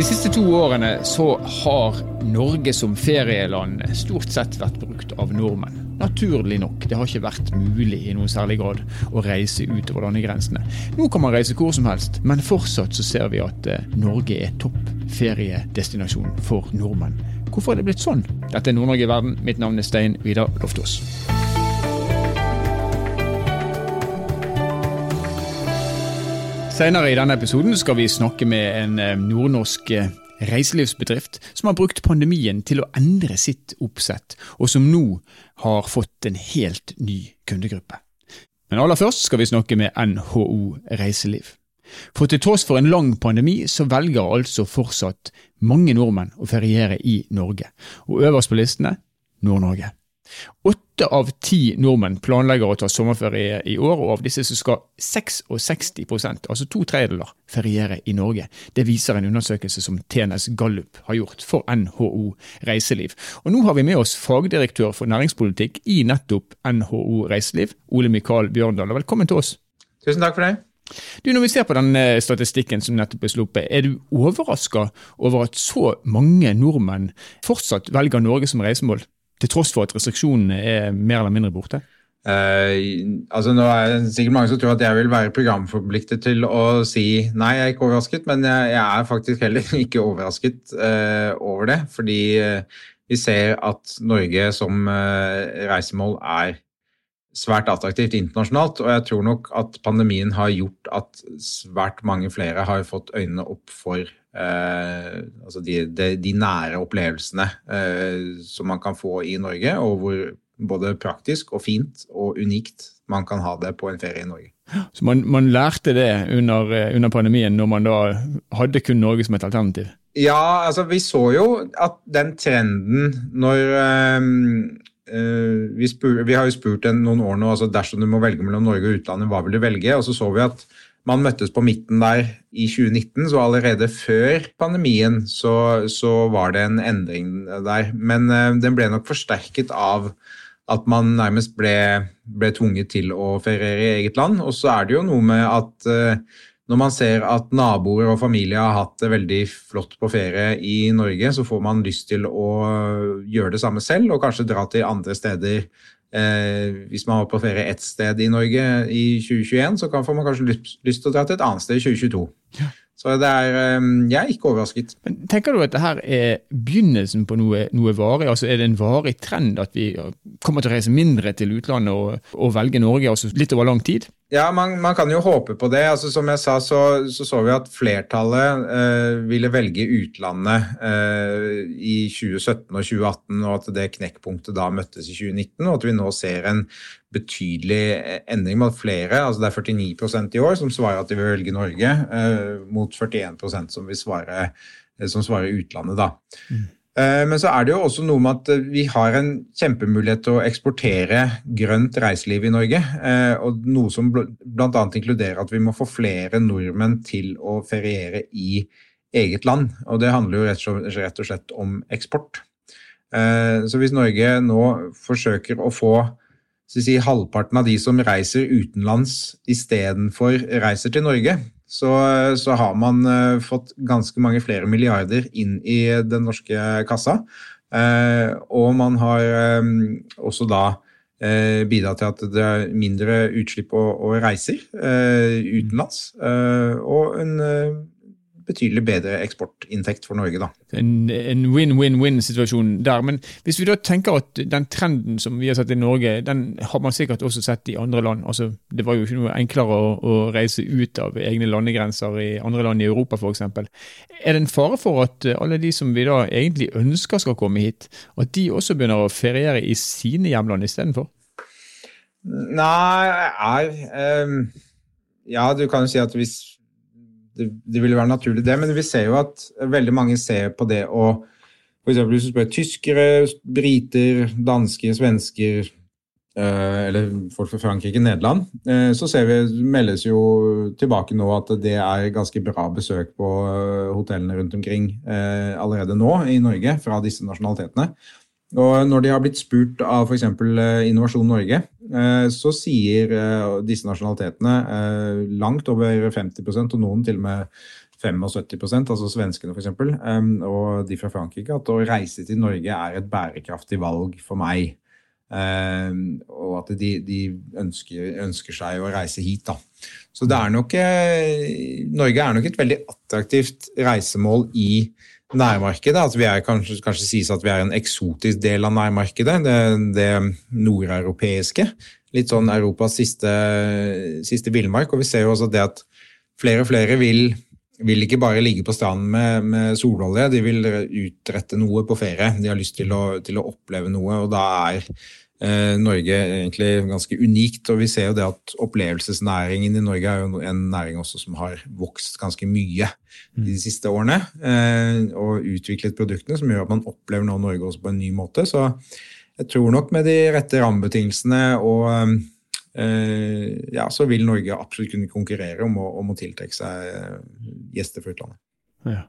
De siste to årene så har Norge som ferieland stort sett vært brukt av nordmenn. Naturlig nok. Det har ikke vært mulig i noen særlig grad å reise utover landegrensene. Nå kan man reise hvor som helst, men fortsatt så ser vi at eh, Norge er topp feriedestinasjon for nordmenn. Hvorfor er det blitt sånn? Dette er Nord-Norge i verden. Mitt navn er Stein Vidar Loftaas. Senere i denne episoden skal vi snakke med en eh, nordnorsk eh, reiselivsbedrift som har brukt pandemien til å endre sitt oppsett, og som nå har fått en helt ny kundegruppe. Men aller først skal vi snakke med NHO Reiseliv. For til tross for en lang pandemi, så velger altså fortsatt mange nordmenn å feriere i Norge, og øverst på listene Nord-Norge. Åtte av ti nordmenn planlegger å ta sommerferie i år, og av disse så skal 66% altså to tredjedeler, feriere i Norge. Det viser en undersøkelse som TNS Gallup har gjort for NHO Reiseliv. Og Nå har vi med oss fagdirektør for næringspolitikk i nettopp NHO Reiseliv, Ole Mikael Bjørndal. Velkommen til oss. Tusen takk for det. Du, Når vi ser på den statistikken som nettopp er sluppet, er du overraska over at så mange nordmenn fortsatt velger Norge som reisemål? Til tross for at restriksjonene er mer eller mindre borte? Uh, altså nå er det sikkert mange som tror at jeg vil være programforpliktet til å si nei, jeg er ikke overrasket, men jeg, jeg er faktisk heller ikke overrasket uh, over det. Fordi uh, vi ser at Norge som reisemål er svært attraktivt internasjonalt. Og jeg tror nok at pandemien har gjort at svært mange flere har fått øynene opp for Eh, altså de, de, de, nære opplevelsene eh, som man kan få i Norge, og hvor både praktisk og fint og unikt man kan ha det på en ferie i Norge. Så man, man lærte det under, eh, under, pandemien, når man da hadde kun Norge som et alternativ? Ja, altså vi så jo at den trenden når øh, vi, spur, vi, har jo spurt noen år nå altså dersom du må velge mellom Norge og utlandet, hva vil du velge? Og så så vi at man møttes på midten der i 2019, så allerede før pandemien så, så var det en endring der. Men uh, den ble nok forsterket av at man nærmest ble, ble, tvunget til å feriere i eget land. Og så er det jo noe med at uh, når man ser at naboer og familie har hatt det veldig flott på ferie i Norge, så får man lyst til å gjøre det samme selv, og kanskje dra til andre steder Eh, hvis man var på ferie ett sted i Norge i 2021, så kan, får man kanskje lyst, lyst til å dra til et annet sted i 2022. Ja. Så det er, jeg er ikke overrasket. Men Tenker du at dette er begynnelsen på noe, noe varig? Altså Er det en varig trend at vi kommer til å reise mindre til utlandet og, og velge Norge altså litt over lang tid? Ja, man, man, kan jo håpe på det. Altså, som jeg sa, så, så, så vi at flertallet eh, ville velge utlandet eh, i 2017 og 2018, og at det knekkpunktet da møttes i 2019, og at vi nå ser en betydelig endring med flere, altså det er 49% i år som svarer at de vil velge Norge, eh, mot 41% som, svare, eh, som svarer utlandet. da. Mm. Eh, men så er det jo også noe med at vi har en kjempemulighet til å eksportere grønt reiseliv i Norge. Og noe som bl.a. inkluderer at vi må få flere nordmenn til å feriere i eget land. Og det handler jo rett og slett om eksport. Så hvis Norge nå forsøker å få si, halvparten av de som reiser utenlands istedenfor reiser til Norge, så, så, har man uh, fått ganske mange flere milliarder inn i den norske kassa. Uh, og man har også da bidratt til at det er mindre utslipp og, og reiser utenlands. og en betydelig bedre eksportinntekt for Norge. Da. En win-win-win-situasjon der. Men hvis vi da tenker at den trenden som vi har sett i Norge, den har man sikkert også sett i andre land. Altså, det var jo ikke noe enklere å, å reise ut av egne landegrenser i andre land i Europa f.eks. Er det en fare for at alle de som vi da egentlig ønsker skal komme hit, at de også begynner å feriere i sine hjemland istedenfor? Nei, er, um, ja, du kan jo si at hvis det, det ville være naturlig, det. Men vi ser jo at veldig mange ser på det å F.eks. hvis du spør tyskere, briter, dansker, svensker eh, eller folk fra Frankrike, Nederland, eh, så ser vi, meldes jo tilbake nå at det er ganske bra besøk på eh, hotellene rundt omkring allerede nå i Norge fra disse nasjonalitetene. Og når de har blitt spurt av f.eks. Innovasjon Norge, så sier disse nasjonalitetene langt over 50% og noen til og med 75% altså svenskene f.eks., og de fra Frankrike, at å reise til Norge er et bærekraftig valg for meg. Og at de, de ønsker, ønsker, seg å reise hit. da. Så det er nok, Norge er nok et veldig attraktivt reisemål i nærmarkedet. At vi er, kanskje, kanskje sies at vi er en eksotisk del av nærmarkedet, det, det nordeuropeiske. Litt sånn Europas siste, siste villmark. Og vi ser jo også det at flere og flere vil, vil ikke bare ligge på stranden med, med, sololje, de vil utrette noe på ferie. De har lyst til å, til å oppleve noe, og da er Norge egentlig ganske unikt. Og vi ser jo det at opplevelsesnæringen i Norge er jo en næring også som har vokst ganske mye de mm. siste årene. Eh, og utviklet produktene som gjør at man opplever nå Norge også på en ny måte. Så jeg tror nok med de rette rammebetingelsene og eh, ja, så vil Norge absolutt kunne konkurrere om å, om å tiltrekke seg gjester fra utlandet. Ja.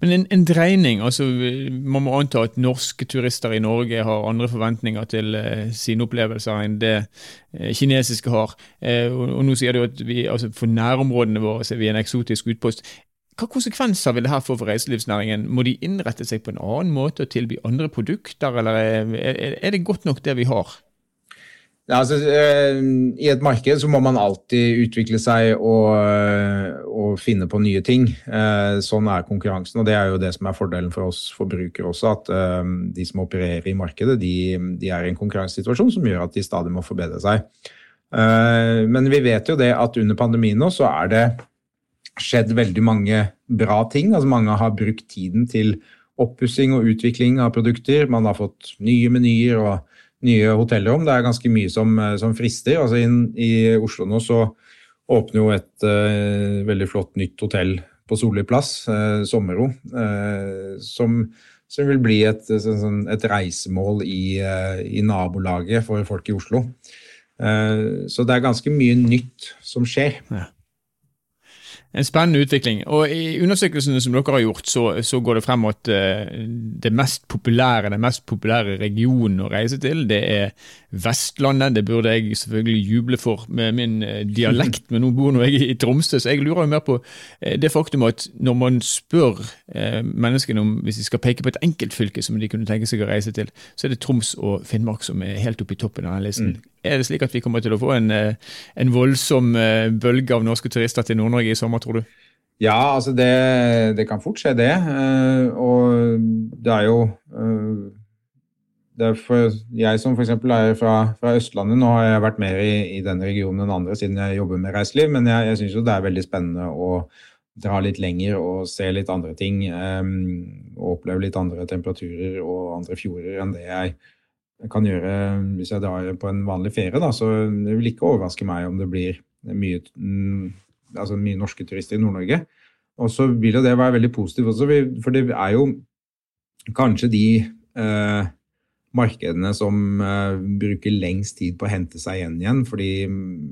Men en, en, dreining, altså Man må anta at norske turister i Norge har andre forventninger til eh, sine opplevelser enn det eh, kinesiske har. Eh, og, og, Nå sier du at vi, altså for nærområdene våre så er vi en eksotisk utpost. Hva konsekvenser vil det her få for reiselivsnæringen? Må de innrette seg på en annen måte og tilby andre produkter, eller er, er, det godt nok det vi har? Ja, altså, eh, I et marked så må man alltid utvikle seg og, eh, og, finne på nye ting. Eh, sånn er konkurransen, og det er jo det som er fordelen for oss forbrukere også. At de som opererer i markedet, de, de er i en konkurransesituasjon som gjør at de stadig må forbedre seg. Men vi vet jo det at under pandemien nå så er det skjedd veldig mange bra ting. Altså Mange har brukt tiden til oppussing og utvikling av produkter. Man har fått nye menyer og nye hotellrom. Det er ganske mye som, eh, som frister. Altså inn I Oslo nå så åpner jo et uh, veldig flott nytt hotell på Solli plass, uh, Sommero, uh, som, som, vil bli et, sånn, et reisemål i, i, nabolaget for folk i Oslo. så det er ganske mye nytt som skjer. Ja. En spennende utvikling. Og I undersøkelsene som dere har gjort, så, så går det frem at uh, det mest populære, den mest populære regionen å reise til, det er Vestlandet. Det burde jeg selvfølgelig juble for med min uh, dialekt, men nå bor nå jeg i Tromsø, så jeg lurer jo mer på uh, det faktum at når man spør menneskene om hvis de skal peke på et enkeltfylke som de kunne tenke seg å reise til, så er det Troms og Finnmark som er helt oppe i toppen av den listen. Mm. Er det slik at vi kommer til å få en, eh, en voldsom eh, bølge av norske turister til Nord-Norge i sommer, tror du? Ja, altså det, det, kan fort skje, det. Eh, og det er jo det er for Jeg som f.eks. er fra, fra, Østlandet, nå har jeg vært mer i, i denne regionen enn andre siden jeg jobber med reiseliv, men jeg, jeg syns jo det er veldig spennende å dra litt lenger og se litt andre ting. Um, og oppleve litt andre temperaturer og andre fjorder enn det jeg kan gjøre hvis jeg drar på en vanlig ferie. Da, så det vil ikke overraske meg om det blir mye, mm, altså mye norske turister i Nord-Norge. Og så vil jo det være veldig positivt også, for det er jo kanskje de eh, markedene som eh, bruker lengst tid på å hente seg igjen igjen fordi,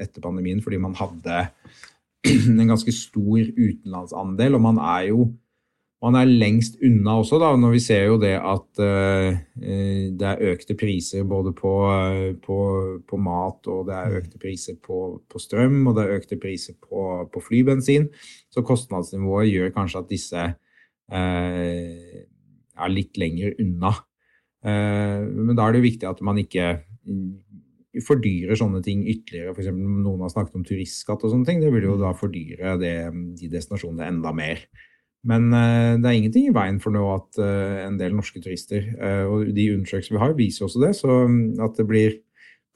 etter pandemien, fordi man hadde en ganske stor utenlandsandel, og man er jo man er lengst unna også, da, når vi ser jo det at uh, det er økte priser både på, uh, på, på, mat, og det er mm. økte priser på, på, strøm, og det er økte priser på, flybensin. Så kostnadsnivået gjør kanskje at disse uh, er litt lenger unna. men da er det viktig at man ikke fordyrer sånne ting ytterligere. F.eks. noen har snakket om turistskatt og sånne ting. Det vil jo da fordyre det, de destinasjonene enda mer. Men uh, det er ingenting i veien for nå at uh, en del norske turister, uh, og de undersøkelsene vi har, viser også det. Så um, at det blir,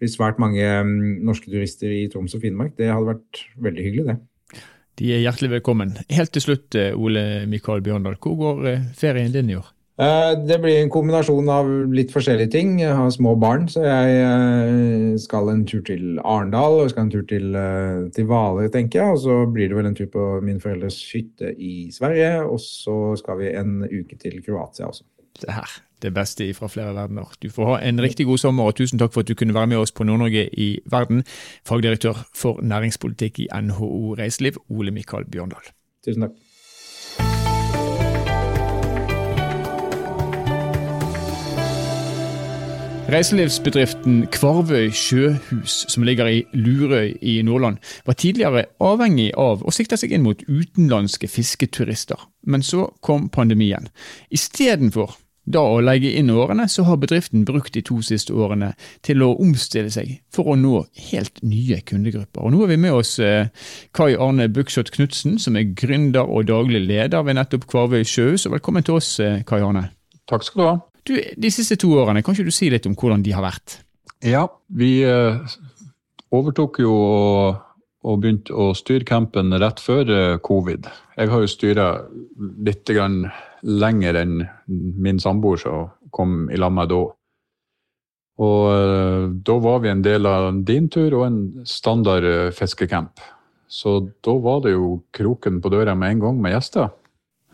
blir svært mange um, norske turister i Troms og Finnmark, det hadde vært veldig hyggelig, det. De er hjertelig velkommen. Helt til slutt, Ole Mikael Bjørndal, hvor går ferien din i år? Eh, det blir en kombinasjon av litt forskjellige ting. Jeg har små barn, så jeg eh, skal en tur til Arendal og skal en tur til, eh, til Hvaler, tenker jeg. Og så blir det vel en tur på min foreldres hytte i Sverige. Og så skal vi en uke til Kroatia også. Det her, det beste fra flere verdener. Du får ha en riktig god sommer, og tusen takk for at du kunne være med oss på Nord-Norge i verden. Fagdirektør for næringspolitikk i NHO Reiseliv, Ole Mikael Bjørndal. Tusen takk. Reiselivsbedriften Kvarvøy sjøhus, som ligger i Lurøy i Nordland, var tidligere avhengig av å sikte seg inn mot utenlandske fisketurister. Men så kom pandemien. Istedenfor da å legge inn årene, så har bedriften brukt de to siste årene til å omstille seg for å nå helt nye kundegrupper. Og Nå er vi med oss eh, Kai Arne Buksholt Knutsen, som er gründer og daglig leder ved nettopp Kvarvøy sjøhus. Og velkommen til oss, eh, Kai Arne. Takk skal du ha. Du, De siste to årene, kan ikke du si litt om hvordan de har vært? Ja, vi eh, overtok jo og, og begynte å styre campen rett før eh, covid. Jeg har jo styra litt grann lenger enn min samboer som kom i lag med da. Og eh, da var vi en del av din tur og en standard fiskecamp. Så da var det jo kroken på døra med en gang med gjester.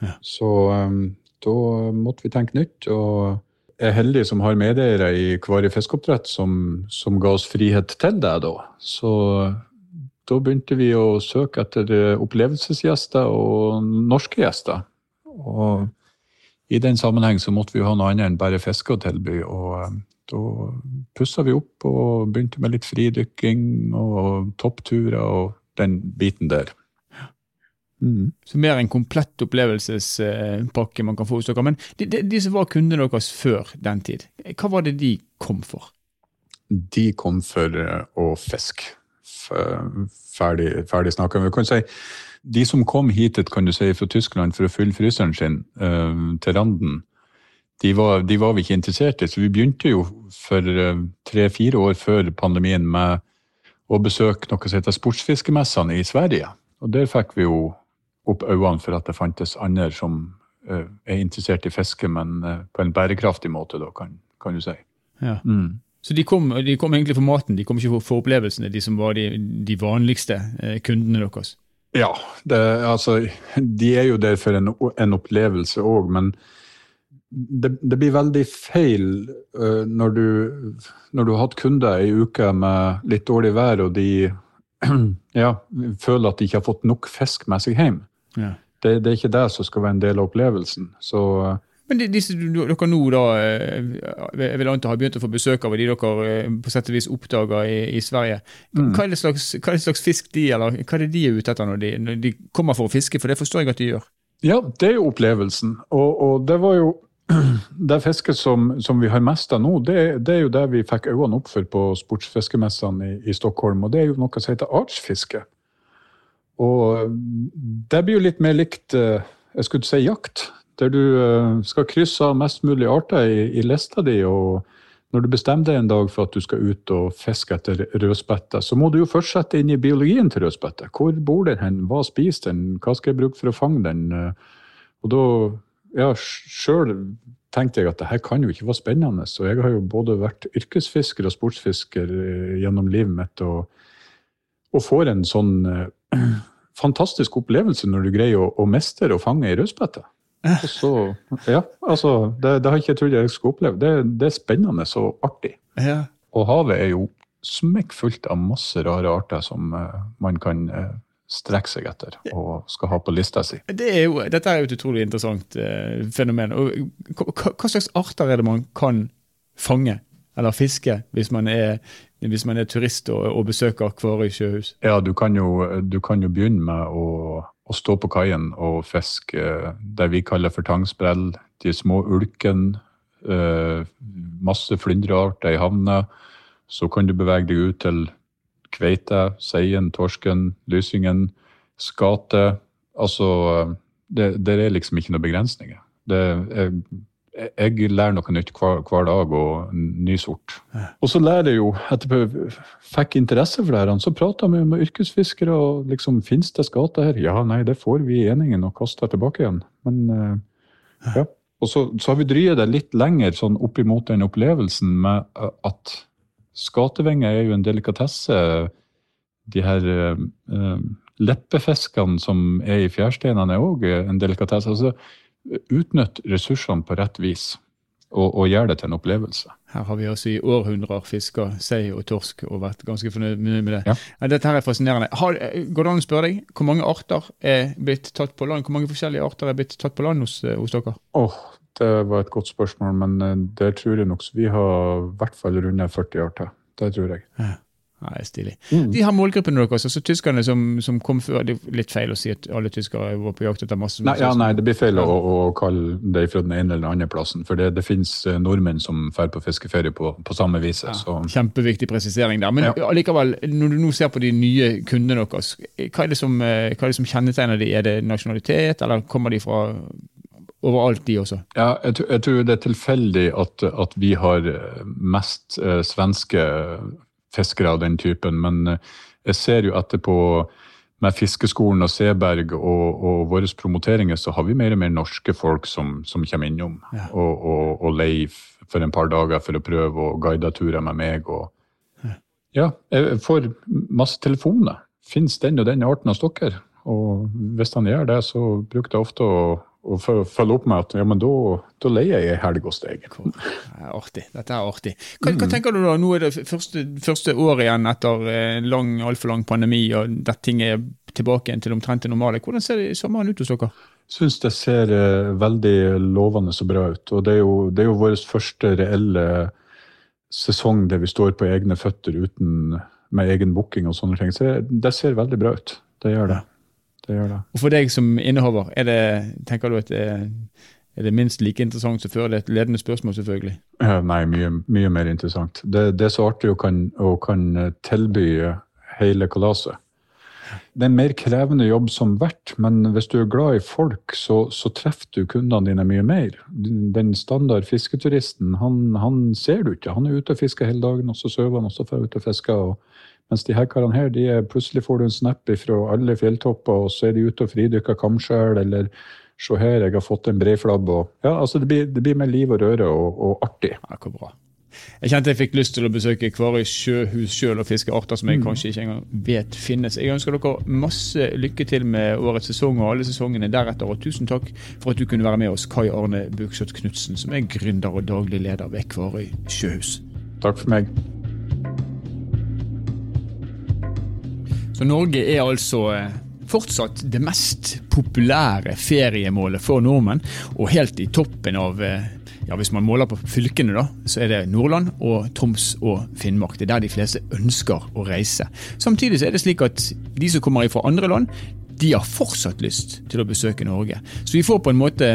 Ja. Så um, da måtte vi tenke nytt. og jeg er heldig som har medeiere i Kvari fiskeoppdrett som, som, ga oss frihet til det. da. Så da begynte vi å søke etter opplevelsesgjester og norske gjester. Og i den sammenheng så måtte vi jo ha noe annet enn bare fiske å tilby. og eh, da pussa vi opp og begynte med litt fridykking og toppturer og den biten der. Mm. Så mer en komplett opplevelsespakke man kan få hos dere. Men de, de, de, som var kundene deres før den tid, hva var det de kom for? De kom for eh, å fiske. Ferdig, ferdig snakka. Vi kan si de som kom hit kan du si, fra Tyskland for å fylle fryseren sin uh, til randen, de var, de var, vi ikke interessert i. Så vi begynte jo for uh, tre-fire år før pandemien med å besøke noe som heter sportsfiskemessene i Sverige. Og der fikk vi jo opp øynene for at det fantes andre som uh, er interessert i fiske, men på en bærekraftig måte, da, kan, kan du si. Ja. Mm. Så de kom, de kom, egentlig for maten, de kom ikke for, for opplevelsene, de som var de, de vanligste kundene deres? Ja, det, altså De er jo der for en, en opplevelse òg, men det, det, blir veldig feil uh, når, du, når, du, har hatt kunder ei uke med litt dårlig vær, og de ja, føler at de ikke har fått nok fisk med seg hjem. Ja. Det, det, er ikke det som skal være en del av opplevelsen. Så men men disse dere nå da, eh, jeg vil anta har begynt å få besøk av, de dere eh, på sett og vis oppdager i, i Sverige. Mm. Hva, er slags, hva er det slags fisk de eller hva er det de er ute etter når de, når de, kommer for å fiske? For det forstår jeg at de gjør. Ja, det er jo opplevelsen. Og, og det var jo det fisket som, som, vi har mest av nå, det, det, er jo det vi fikk øynene opp for på sportsfiskemessene i, i, Stockholm. Og det er jo noe som heter artsfiske. Og det blir jo litt mer likt eh, jeg skulle si jakt der du eh, skal krysse av mest mulig arter i, i lista di. og når du bestemmer deg en dag for at du skal ut og fiske etter rødspette, så må du jo først sette inn i biologien til rødspette. Hvor bor den hen, hva spiser den, hva skal jeg bruke for å fange den? Og da, ja, sjøl tenkte jeg at det her kan jo ikke være spennende. Så jeg har jo både vært yrkesfisker og sportsfisker eh, gjennom livet mitt, og, og får en sånn fantastisk opplevelse når du greier å, å mestre og fange ei rødspette. Ja, altså, det, det har ikke jeg trodd jeg skulle oppleve. Det, det er spennende og artig. Ja. Og havet er jo smekkfullt av masse rare arter som uh, man kan uh, strekke seg etter og skal ha på lista si. Det er jo, dette er jo et utrolig interessant uh, fenomen. Og hva, hva, slags arter er det man kan fange eller fiske hvis man er, hvis man er turist og, og besøker Kvarøy sjøhus? Ja, du kan, jo, du kan jo begynne med å å stå på kaien og fiske eh, det vi kaller for tangsprell, de små ulken, eh, masse flyndrearter i havna. Så kan du bevege deg ut til kveite, seien, torsken, lysingen, skate. Altså, eh, det, det er liksom ikke noen begrensninger. Det er jeg lærer noe nytt hver, hver dag, og ny sort. Og så lærer jeg jo, etter jeg fikk interesse for det, her, så prata vi med yrkesfiskere. og liksom, Fins det skater her? Ja, nei, det får vi i eningen og kaster tilbake igjen. Men uh, ja. Og så, så, har vi dryet det litt lenger sånn opp imot den opplevelsen med at skatevinger er jo en delikatesse. De her uh, leppefiskene som er i fjærsteinene er òg en delikatesse. altså utnytte ressursene på rett vis. Og, og gjøre det til en opplevelse. Her har vi altså i århundrer fiska sei og torsk og vært ganske fornøyd med det. Ja. Dette her er fascinerende. Har, går det an å spørre deg, Hvor mange arter er blitt tatt på land? Hvor mange forskjellige arter er blitt tatt på land hos, hos dere? Oh, det var et godt spørsmål, men eh, det tror jeg nok vi har i hvert fall runde 40 arter. Det tror jeg. Ja. Er stilig. Mm. De har målgruppene deres, altså tyskerne som, som, kom før Det er litt feil å si at alle tyskere var på jakt etter masse Nei, ja, nei det blir feil å, å, kalle det fra den ene eller den andre plassen. For det, det finnes eh, nordmenn som drar på fiskeferie på, på samme vis. Ja, kjempeviktig presisering der. Men ja. allikevel, når du nå ser på de nye kundene deres, hva er det som, eh, er det som kjennetegner de? Er det nasjonalitet, eller kommer de fra overalt, de også? Ja, jeg, jeg, tror det er tilfeldig at, at vi har mest eh, svenske fiskere av den typen. Men eh, jeg ser jo etterpå med Fiskeskolen og Seberg og, og våre promoteringer, så har vi mer og mer norske folk som, som kommer innom ja. og, og, og leier for en par dager for å prøve å guide turer med meg. Og, ja, jeg får masse telefoner. Fins den og den arten av stokker? Og hvis han gjør det, så bruker jeg ofte å og følge opp med at ja, men da, da leier jeg ei helg hos deg. artig. Dette er artig. Hva, hva, mm. tenker du da? Nå er det første, første år igjen etter en lang, altfor lang pandemi, og dette ting er tilbake igjen til omtrent det normale. Hvordan ser sommeren ut hos dere? Syns det ser uh, veldig lovende og bra ut. Og det er jo, det er jo vår første reelle sesong der vi står på egne føtter uten, med egen booking og sånne ting. Så det ser veldig bra ut. Det gjør det det gjør det. Og For deg som innehaver, er det, tenker du at det er det minst like interessant som før? Det er et ledende spørsmål, selvfølgelig. Nei, mye, mye, mer interessant. Det, det, er så artig å kan, å kan tilby hele kalaset. Det er en mer krevende jobb som vert, men hvis du er glad i folk, så, så treffer du kundene dine mye mer. Den standard fisketuristen, han, han ser du ikke. Han er ute og fisker hele dagen, og så sover han, og så drar ut og fisker. og mens de her karene her, de er, plutselig får du en snap fra alle fjelltopper, og så er de ute og fridykker kamskjell, eller se her, jeg har fått en breiflabb. ja, altså det blir, det blir mer liv og røre og, og artig. Hvor bra. Jeg kjente jeg fikk lyst til å besøke Kvarøy sjøhus sjøl og fiske arter som jeg mm. kanskje ikke engang vet finnes. Jeg ønsker dere masse lykke til med årets sesong og alle sesongene deretter. Og tusen takk for at du kunne være med oss, Kai Arne Bukseth Knutsen, som er gründer og daglig leder ved Kvarøy sjøhus. Takk for meg. Så Norge er altså eh, fortsatt det mest populære feriemålet for nordmenn, og helt i toppen av eh, ja, Hvis man måler på fylkene, da, så er det Nordland og Troms og Finnmark. Det er der de fleste ønsker å reise. Samtidig så er det slik at de som kommer fra andre land, de har fortsatt lyst til å besøke Norge. Så vi får på en måte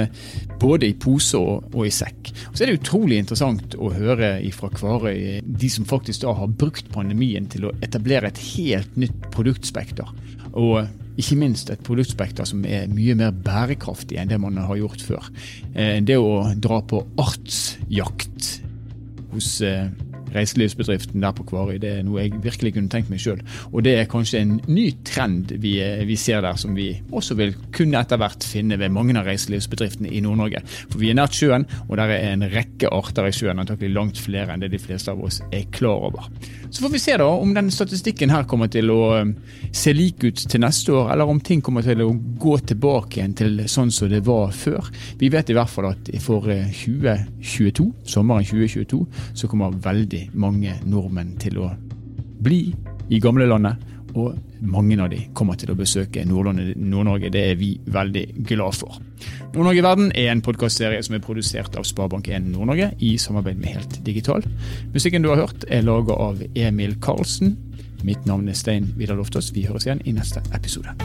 både i pose og, og, i sekk. Og så er det utrolig interessant å høre fra Kvarøy de som faktisk da har brukt pandemien til å etablere et helt nytt produktspekter. Og ikke minst et produktspekter som er mye mer bærekraftig enn det man har gjort før. Eh, det å dra på artsjakt hos eh, reiselivsbedriften der på Kvarøy. Det er noe jeg virkelig kunne tenkt meg sjøl. Og det er kanskje en ny trend vi, eh, vi, ser der, som vi også vil kunne etter hvert finne ved mange av reiselivsbedriftene i Nord-Norge. For vi er nært sjøen, og der er en rekke arter i sjøen, antakelig langt flere enn det de fleste av oss er klar over. Så får vi se da om denne statistikken her kommer til å eh, se lik ut til neste år, eller om ting kommer til å gå tilbake igjen til sånn som det var før. Vi vet i hvert fall at for 2022, eh, sommeren 2022, så kommer veldig mange nordmenn til å bli i gamlelandet. Og mange av de kommer til å besøke Nord-Norge. Det er vi veldig glad for. Nord-Norge i verden er en podkastserie som er produsert av Sparebank1 Nord-Norge i samarbeid med Helt Digital. Musikken du har hørt er laga av Emil Karlsen. Mitt navn er Stein Vidar Loftaas. Vi høres igjen i neste episode.